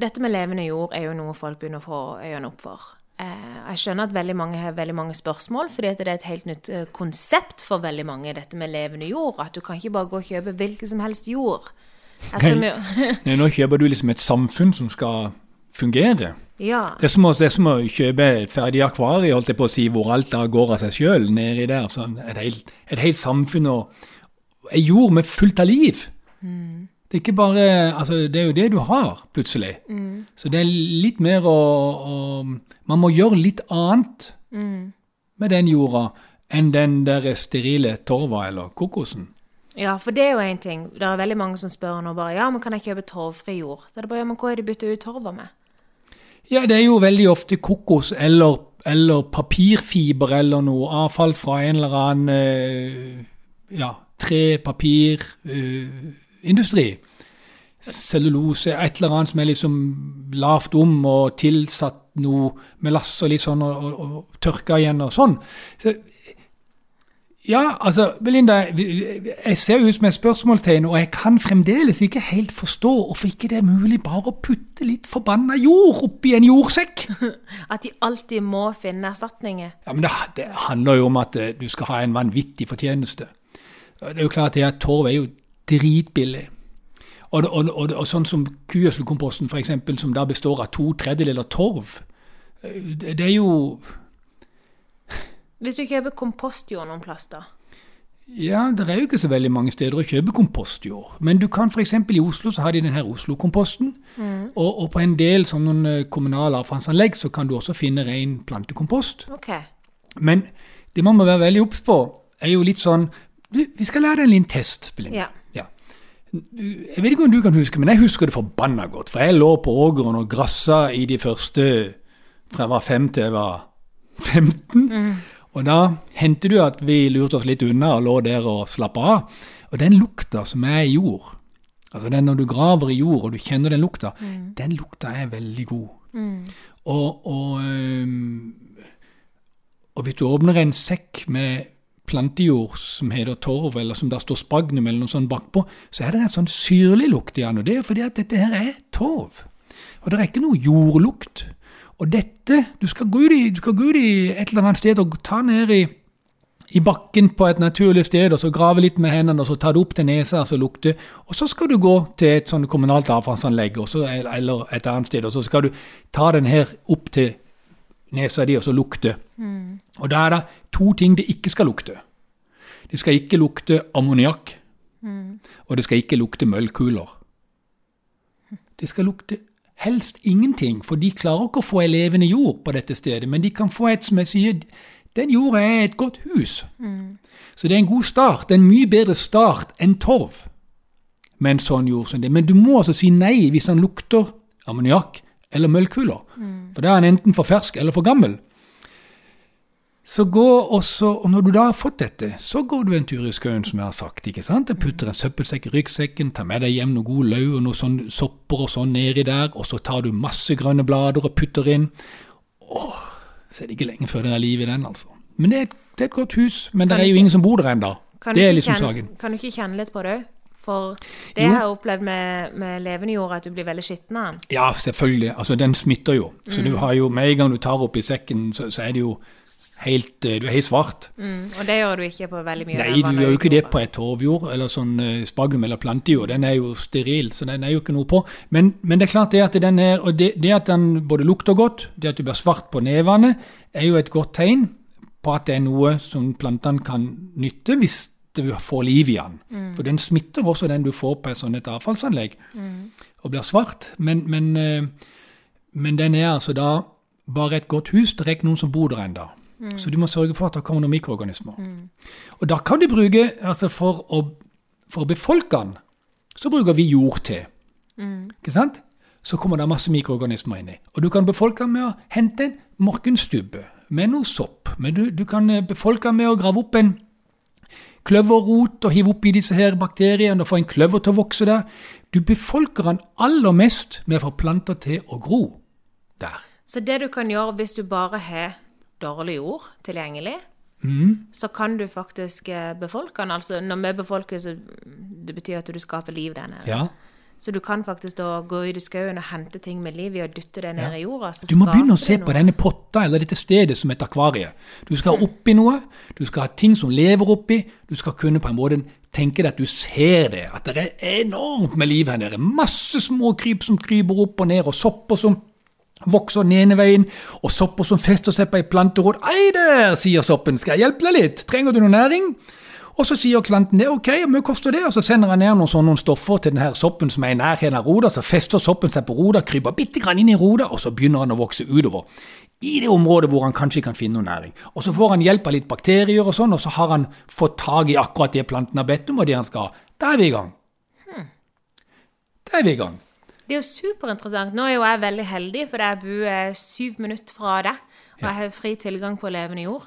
dette med levende jord er jo noe folk begynner å få øynene opp for. Eh, jeg skjønner at veldig mange har veldig mange spørsmål, fordi det er et helt nytt eh, konsept for veldig mange, dette med levende jord. At du kan ikke bare gå og kjøpe hvilken som helst jord. Nei, nå kjøper du liksom et samfunn som skal fungere. ja. Det er som å, det er som å kjøpe et ferdig akvarie, holdt jeg på å si, hvor alt da går av seg sjøl nedi der. Sånn, et, helt, et helt samfunn og ei jord med fullt av liv. Det er ikke bare Altså, det er jo det du har, plutselig. Så det er litt mer å, å Man må gjøre litt annet med den jorda enn den der sterile torva eller kokosen. Ja, for det er jo én ting. Det er veldig mange som spør nå bare ja, men kan jeg kjøpe torvfri jord? Så det er bare ja, men hva er det de bytter ut torva med? Ja, det er jo veldig ofte kokos eller, eller papirfiber eller noe avfall fra en eller annen eh, ja, tre, papir, eh, industri. Cellulose, et eller annet som er liksom lavt om og tilsatt noe melass og litt sånn og, og, og tørka igjen og sånn. Så, ja, altså, Belinda, jeg ser ut som et spørsmålstegn, og jeg kan fremdeles ikke helt forstå hvorfor ikke det er mulig bare å putte litt forbanna jord oppi en jordsekk. At de alltid må finne erstatninger. Ja, men det, det handler jo om at eh, du skal ha en vanvittig fortjeneste. Det er jo klart at torv er jo dritbillig. Og, og, og, og sånn som kugjødselkomposten, f.eks., som da består av to tredjedeler torv, eh, det, det er jo Hvis du kjøper kompostjord noen plass, da. Ja, det er jo ikke så veldig mange steder å kjøpe kompostjord. Men du kan f.eks. i Oslo så har de den her Oslo-komposten. Og, og på en del sånne eh, kommunale avfallsanlegg så kan du også finne ren plantekompost. Okay. Men det man må være veldig obs på, er jo litt sånn Vi skal lære deg en liten test, Belinda. Ja. Jeg vet ikke om du kan huske, men jeg husker det forbanna godt. For jeg lå på ågeren og grassa i de første fra jeg var fem til jeg var 15. Og da hendte det at vi lurte oss litt unna og lå der og slappa av. Og den lukta som er i jord, altså den når du graver i jord og du kjenner den lukta, den lukta er veldig god. Og, og, og hvis du åpner en sekk med plantejord som heter torv, eller som der står spagnum eller noe sånt bakpå, så er det en sånn syrlig lukt i den, og det er fordi at dette her er torv. Og det er ikke noe jordlukt. Og dette, du skal gå ut i, gå ut i et eller annet sted og ta ned i, i bakken på et naturlig sted, og så grave litt med hendene, og så ta det opp til nesa, og så lukte. Og så skal du gå til et sånn kommunalt avfallsanlegg, eller et annet sted, og så skal du ta den her opp til nesa di, og så lukte. Og da er det to ting det ikke skal lukte. Det skal ikke lukte ammoniakk, og det skal ikke lukte møllkuler. Det skal lukte helst ingenting, for de klarer ikke å få ei levende jord på dette stedet, men de kan få et, som jeg sier, den jorda er et godt hus. Så det er en god start, en mye bedre start enn torv med en sånn jord som det. Men du må altså si nei hvis han lukter ammoniakk eller møllkuler, for da er den enten for fersk eller for gammel. Så gå også, og Når du da har fått dette, så går du en tur i skauen, som jeg har sagt. ikke sant? Jeg putter en søppelsekk i ryggsekken, tar med deg hjem noe god løv og noen sånn sopper og sånn nedi der, og så tar du masse grønne blader og putter inn. Åh, så er det ikke lenge før det er liv i den, altså. Men det er et, det er et godt hus, men Kan det er jo ikke- ingen som bor der ennå. Det er liksom kjenne- saken. Kan du ikke kjenne litt på det òg? For det Jo. har opplevd med, med levende jord, at du blir veldig skitten av den. Ja, selvfølgelig. Altså, den smitter jo. Så Mm. du har jo, med en gang du tar opp i sekken, så, så er det jo helt eh, Du er helt svart. Mm. Og det gjør du ikke på veldig mye Nei, du gjør jo ikke det på et torvjord eller sånn eh, spagnum eller plantejord. Den er jo steril, så den er jo ikke noe på. Men, men det er klart det at den er, og det, det at den både lukter godt, det at du blir svart på nevene, er jo et godt tegn på at det er noe som plantene kan nytte hvis du får liv i den. For den smitter også den du får på et sånt et avfallsanlegg, og blir svart. Men, men, eh, men den er altså da bare et godt hus. Det er ikke noen som bor der ennå. Så du må sørge for at det kommer noen mikroorganismer. Og da kan du bruke, altså for å, for å befolke den, så bruker vi jord til. Ikke sant? Så kommer det masse mikroorganismer inni. Og du kan befolke med å hente en morkenstubbe med noe sopp. Men du, du kan eh, befolke med å grave opp en kløverrot og hive oppi disse her bakteriene og få en kløver til å vokse der. Du befolker den aller mest med å få planter til å gro der. Så det du kan gjøre hvis du bare har dårlig jord tilgjengelig, Mm. så kan du faktisk eh, befolke den. Altså når vi befolker, så det betyr at du skaper liv der nede. Ja. Så du kan faktisk da gå ut i skauen og hente ting med liv i og dytte det ned i jorda. så Du må begynne å se på denne potta eller dette stedet som et akvarie. Du skal oppi noe, du skal ha ting som lever oppi, du skal kunne på en måte tenke deg at du ser det, at det er enormt med liv her nede. Masse små kryp som kryper opp og ned, og sopper som vokser den ene veien, og sopper som fester seg på ei planterod. Ei der, sier soppen, skal jeg hjelpe deg litt? Trenger du noe næring? Og så sier planten det, ok, hvor mye koster det? Og så sender han ned noen sånne stoffer til denne soppen som er i nærheten av roda, så fester soppen seg på roda, kryper bitte grann inn i roda, og så begynner han å vokse utover. I det området hvor han kanskje kan finne noe næring. Og så får han hjelp av litt bakterier og sånn, og så har han fått tak i akkurat det planten har bedt om, og det han skal ha. Da er vi i gang. Da er vi i gang. Det er jo superinteressant. Nå er jo jeg veldig heldig, for jeg bor eh, syv minutter fra deg. Og jeg har fri tilgang på levende jord.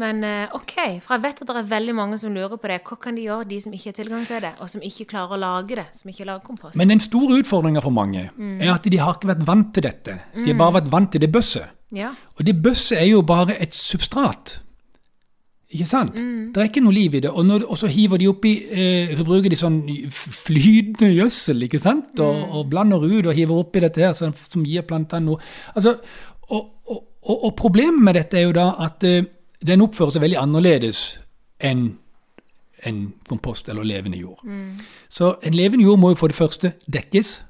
Men eh, OK, for jeg vet at det er veldig mange som lurer på det. Hva kan de gjøre, de som ikke har tilgang til det, og som ikke klarer å lage det? Som ikke lager kompost? Men den store utfordringa for mange er at de har ikke vært vant til dette. De har bare vært vant til det bøsset. ja. Og det bøsset er jo bare et substrat. Ikke sant? Det er ikke noe liv i det. Og, når, og så hiver de oppi eh, Så bruker de sånn flytende gjødsel, ikke sant? Og, og blander ut og hiver oppi dette her, som, som gir plantene noe Altså, og, og, og, og problemet med dette er jo da at eh, den oppfører seg veldig annerledes enn en kompost eller levende jord. Så en levende jord må jo for det første dekkes,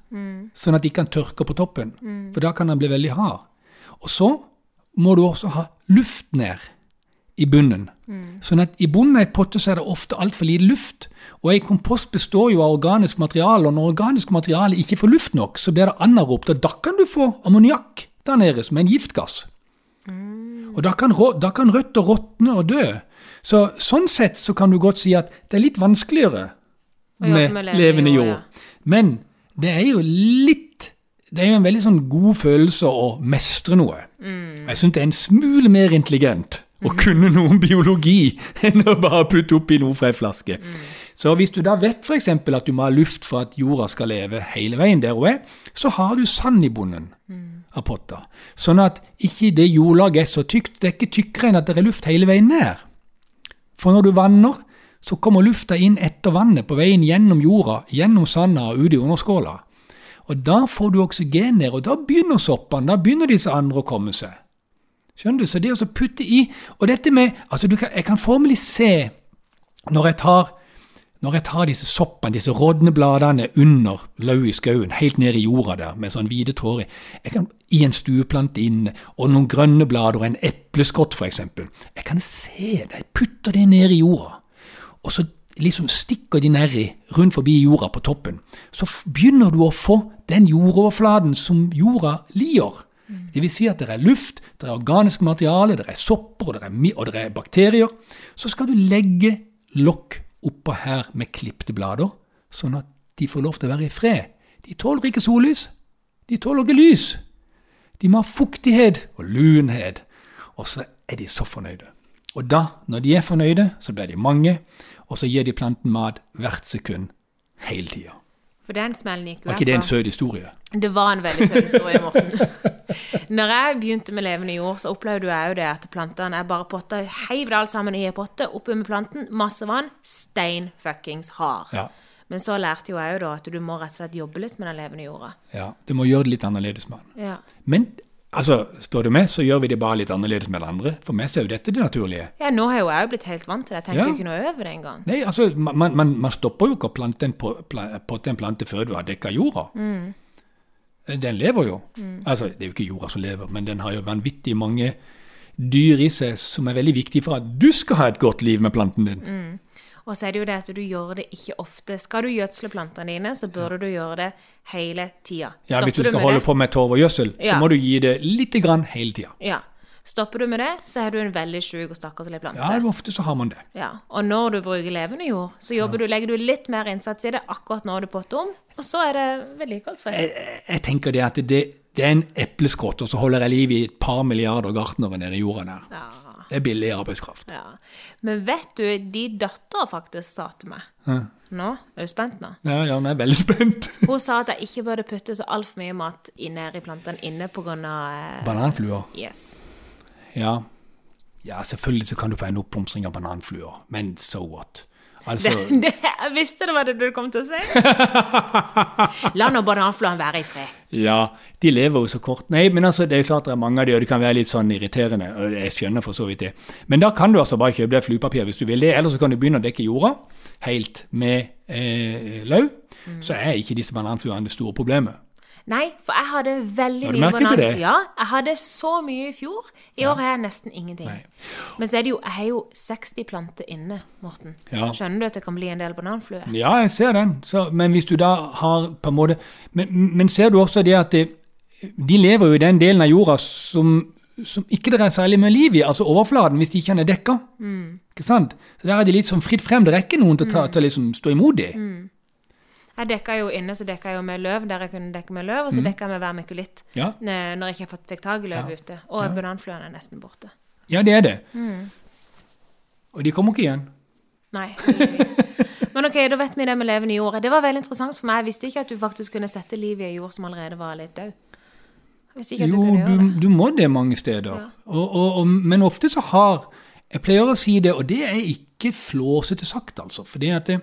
sånn at de kan tørke på toppen. For da kan den bli veldig hard. Og så må du også ha luft ned i bunnen. Sånn at i bunnen av ei potte så er det ofte altfor lite luft. Og ei kompost består jo av organisk materiale, og når organisk materiale ikke får luft nok, så blir det anaropt, og da kan du få ammoniakk der nede, som er en giftgass. Og da kan, da kan røtter råtne og dø. Så sånn sett så kan du godt si at det er litt vanskeligere med, med levende levende jord, Ja. Men det er jo litt Det er jo en veldig sånn god følelse å mestre noe. Mm. Jeg syns det er en smule mer intelligent å kunne noe om biologi enn å bare putte oppi noe fra ei flaske. Mm. Så hvis du da vet f.eks. at du må ha luft for at jorda skal leve hele veien der hun er, så har du sand i bunnen Mm. Av potta. Sånn at ikke det jordlaget er så tykt. Det er ikke tykkere enn at det er luft hele veien ned. For når du vanner, så kommer lufta inn etter vannet på veien gjennom jorda, gjennom sanda og ut i underskåla. Og da får du oksygen ned, og da begynner soppene, da begynner disse andre å komme seg. Skjønner du? Så det å putte i Og dette med altså kan, Jeg kan formelig se når jeg tar når jeg tar disse soppene, disse rådne bladene under lauv i skauen, helt ned i jorda der, med sånn hvite tråder jeg kan, i en stueplante inne, og noen grønne blader og en epleskott f.eks. Jeg kan se det, jeg putter det ned i jorda, og så liksom stikker de nedi rundt forbi jorda på toppen. Så begynner du å få den jordoverflaten som jorda lier. Det vil si at det er luft, det er organisk materiale, det er sopper og det er, og det er bakterier. Så skal du legge lokk oppå her med klipte blader, sånn at de får lov til å være i fred. De tåler ikke sollys. De tåler ikke lys. De må ha fuktighet og lunhet. Og så er de så fornøyde. Og da, når de er fornøyde, så blir de mange, og så gir de planten mat hvert sekund hele tida. For den smellen gikk jo Var ikke det en søt historie? Det var en veldig søt historie, Morten. Når jeg begynte med levende jord, så opplevde jeg jo det at plantene er bare potta. Heiv det alt sammen i en potte, oppi med planten, masse vann, stein fuckings hard. Ja. Men så lærte jo jeg jo da at du må rett og slett jobbe litt med den levende jorda. ja. Du må gjøre det litt annerledes med den. Ja. Men altså, spør du meg, så gjør vi det bare litt annerledes med det andre. For meg så er jo dette det naturlige. ja, nå har jo jeg blitt helt vant til det. Jeg tenker Ja. ikke noe over det engang. Nei, altså, man, man, man stopper jo ikke å plante en, på, potte en plante før du har dekka jorda. Mm. Den lever jo. Altså, det er jo ikke jorda som lever, men den har jo vanvittig mange dyr i seg som er veldig viktige for at du skal ha et godt liv med planten din. Og så er det jo det at du gjør det ikke ofte. Skal du gjødsle plantene dine, så burde du gjøre det hele tida. Ja, Hvis du skal du holde det, på med torv og gjødsel, så må du gi det lite grann hele tida. Ja. Stopper du med det, så har du en veldig sjuk og stakkarslig plante. Ja, ofte så har man det. Ja, og når du bruker levende jord, så du, legger du litt mer innsats i det akkurat når du potter om, og så er det vedlikeholdsfritt. Jeg, jeg tenker det at det, det er en epleskrott, og så holder jeg liv i et par milliarder gartnere nede i jorda der. Ja, Det er billig arbeidskraft. ja. Men vet du, de dattera faktisk sa til meg Nå? Er du spent nå? Ja, ja, jeg er veldig spent. Hun sa at jeg ikke burde putte så altfor mye mat ned i plantene inne av eh, Bananfluer. Yes. Ja. ja, selvfølgelig så kan du få en oppblomstring av bananfluer, men so what? Altså, Det, det, jeg visste det var det du kom til å si. La nå bananfluene være i fred. ja, de lever jo så kort. Nei, men altså, det er klart det er mange av de, og det kan være litt sånn irriterende. og Jeg skjønner for så vidt det. Men da kan du altså bare kjøpe deg fluepapir hvis du vil det, eller så kan du begynne å dekke jorda helt med eh, lauv. Så er ikke disse bananfluene det store problemet. Nei, for jeg hadde veldig mye det? Ja, jeg hadde så mye i fjor. I år har jeg nesten ingenting. Nei. Men så er det jo, jeg har jo 60 planter inne, Morten. Ja. Skjønner du at det kan bli en del bananflue? Ja, jeg ser den. Så, men hvis du da har på en måte Men, men ser du også det at det, de lever jo i den delen av jorda som, som ikke det er særlig med liv i, altså overflaten, hvis de ikke er dekka. Ikke sant? Så der er de litt sånn fritt frem. Det er ikke noen til å ta, til liksom stå imot det. Jeg dekka jo inne, så dekka jeg jo med løv der jeg kunne dekke med løv, og så dekka jeg med vermikulitt Ja. eh, når jeg ikke fått- fikk tak i løv ute. Og bananfluene er nesten borte. ja, det er det. Og de kommer ikke igjen. Nei, heldigvis. Men ok, da vet vi det med levende jord. Det var veldig interessant for meg. Jeg visste ikke at du faktisk kunne sette liv i en jord som allerede var litt død. Du Jo, kunne du, du må det mange steder. Og, og, og, men ofte så har Jeg pleier å si det, og det er ikke flåsete sagt, altså. fordi at det,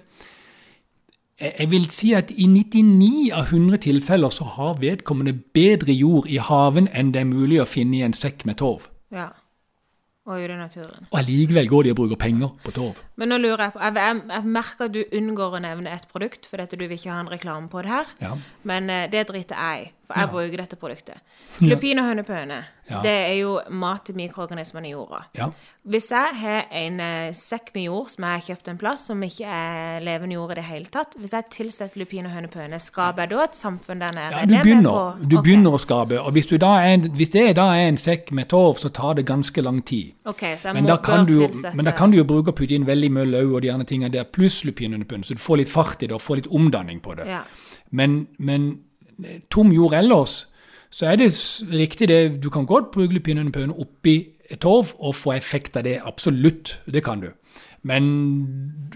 jeg vil si at i 99 av 100 tilfeller så har vedkommende bedre jord i haven enn det er mulig å finne i en sekk med torv. Ja. Og i i naturen. Og allikevel går de og bruker penger på torv. Men nå lurer jeg på Jeg, jeg, merker at du unngår å nevne et produkt, fordi dette du vil ikke ha en reklame på det her. Ja. Men eh, det driter jeg i, for jeg bruker dette produktet. Lupin og hønepøne, Ja. det er jo mat til mikroorganismene i jorda. Ja. Hvis jeg har en eh, sekk med jord som jeg har kjøpt en plass, som ikke er levende jord i det hele tatt Hvis jeg tilsetter lupin og hønepøne, skaper jeg da et samfunn der nede? Ja, du begynner, du begynner å skape. Og hvis, en- hvis det da er en sekk med torv, så tar det ganske lang tid. Okay, Men da, kan du, men da kan du jo bruke å putte inn veldig mye løv og de andre tingene der, pluss lupinunderpønn, så du får litt fart i det og får litt omdanning på det. Ja. Men, men eh, tom jord ellers, så er det riktig det, du kan godt bruke lupinunderpønn oppi torv og få effekt av det, absolutt, det kan du. Men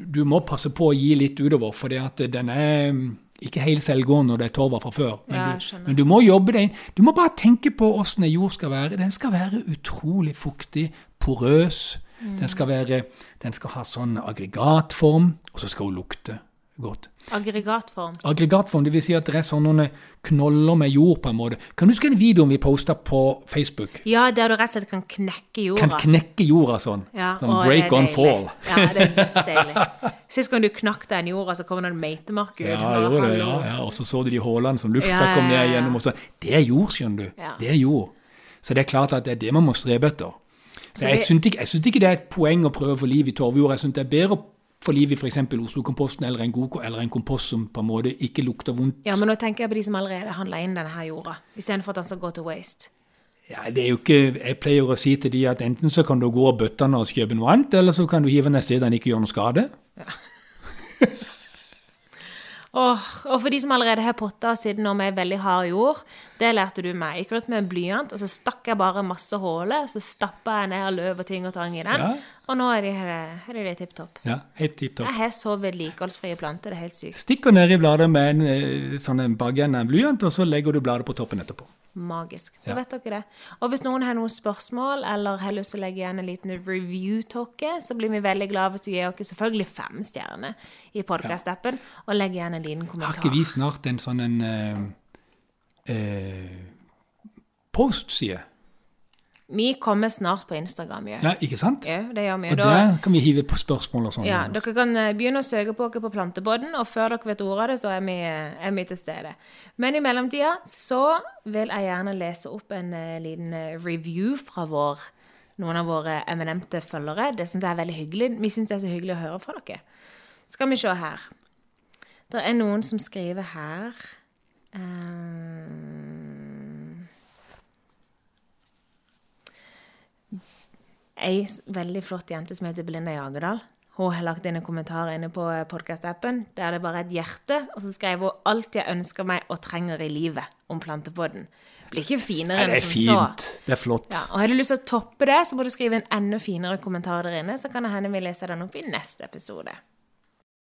du må passe på å gi litt utover, for den er mm, ikke helt selvgående når det er torva fra før. Men, Ja, du, men du må jobbe deg inn. Du må bare tenke på åssen en jord skal være. Den skal være utrolig fuktig, porøs. Den, skal være, den skal ha sånn aggregatform, og så skal hun lukte godt. Aggregatform. Aggregatform, vil si at det er sånne knoller med jord på en måte. Kan du huske den videoen vi posta på Facebook? Ja, der du rett og slett kan knekke jorda. Kan knekke jorda sånn. Ja, sånn break on fall. Ja, det er dødsdeilig. Sist gang du knakk den jorda, så kom det en meitemark ut. Ja, gjorde det, ja, ja. Og så så du de hullene som lufta Ja, kom ned. Og så. Det er jord, skjønner du. Det er jord. Så det er klart at det er det man må strebe etter. Så jeg syns ikke, ikke det er et poeng å prøve å få liv i torvjord. Jeg syns det er bedre å få liv i f.eks. Oslo-komposten eller, en god- eller en kompost som på en måte ikke lukter vondt. Ja, men nå tenker jeg på de som allerede handla inn denne her jorda, istedenfor at den skal gå til waste. Ja, det er jo ikke, Jeg pleier å si til de at enten så kan du gå og bøtte den og kjøpe noe annet, eller så kan du hive den et sted den ikke gjør noe skade. Åh, og for de som allerede har potta siden om ei veldig hard jord, det lærte du meg. Jeg gikk rundt med en blyant, og så stakk jeg bare masse huller, så stappa jeg ned løv og ting og tang i den, Ja. og nå er de, er de det tipp topp. Ja, helt tipp topp. Jeg har så vedlikeholdsfrie planter, det er helt sykt. Stikker ned i bladet med en eh, sånn en bakende en blyant, og så legger du bladet på toppen etterpå. Magisk. Da Ja. vet dere det. Og hvis noen har noen spørsmål, eller har lyst til å legge igjen en liten review talke, så blir vi veldig glad hvis du gir oss selvfølgelig fem stjerner i podkast-appen, og legger igjen en liten kommentar. Har ikke vi snart en sånn en uh, eh, postside? Vi kommer snart på Instagram, ja. Ja, ikke sant? Ja, det gjør vi. Og Da- der kan vi hive på spørsmål og sånn. Ja, dere kan eh, begynne å søke på dere på plantebåten, og før dere vet ordet av det, så er vi, eh, er vi til stede. Men i mellomtida så vil jeg gjerne lese opp en uh, liten review fra vår, noen av våre eminente følgere. Det syns jeg er veldig hyggelig. Vi syns det er så hyggelig å høre fra dere. Skal vi se her. Det er noen som skriver her ehm, Ei veldig flott jente som heter Belinda Jagerdal. Hun har lagt inn en kommentar inne på podkastappen der det bare er et hjerte, og så skrev hun 'alt jeg ønsker meg og trenger i livet' om plantepodden. Blir ikke finere enn som så. det er så. fint. Det er flott. Ja, og Har du lyst til å toppe det, så må du skrive en enda finere kommentar der inne, så kan det hende vi leser den opp i neste episode.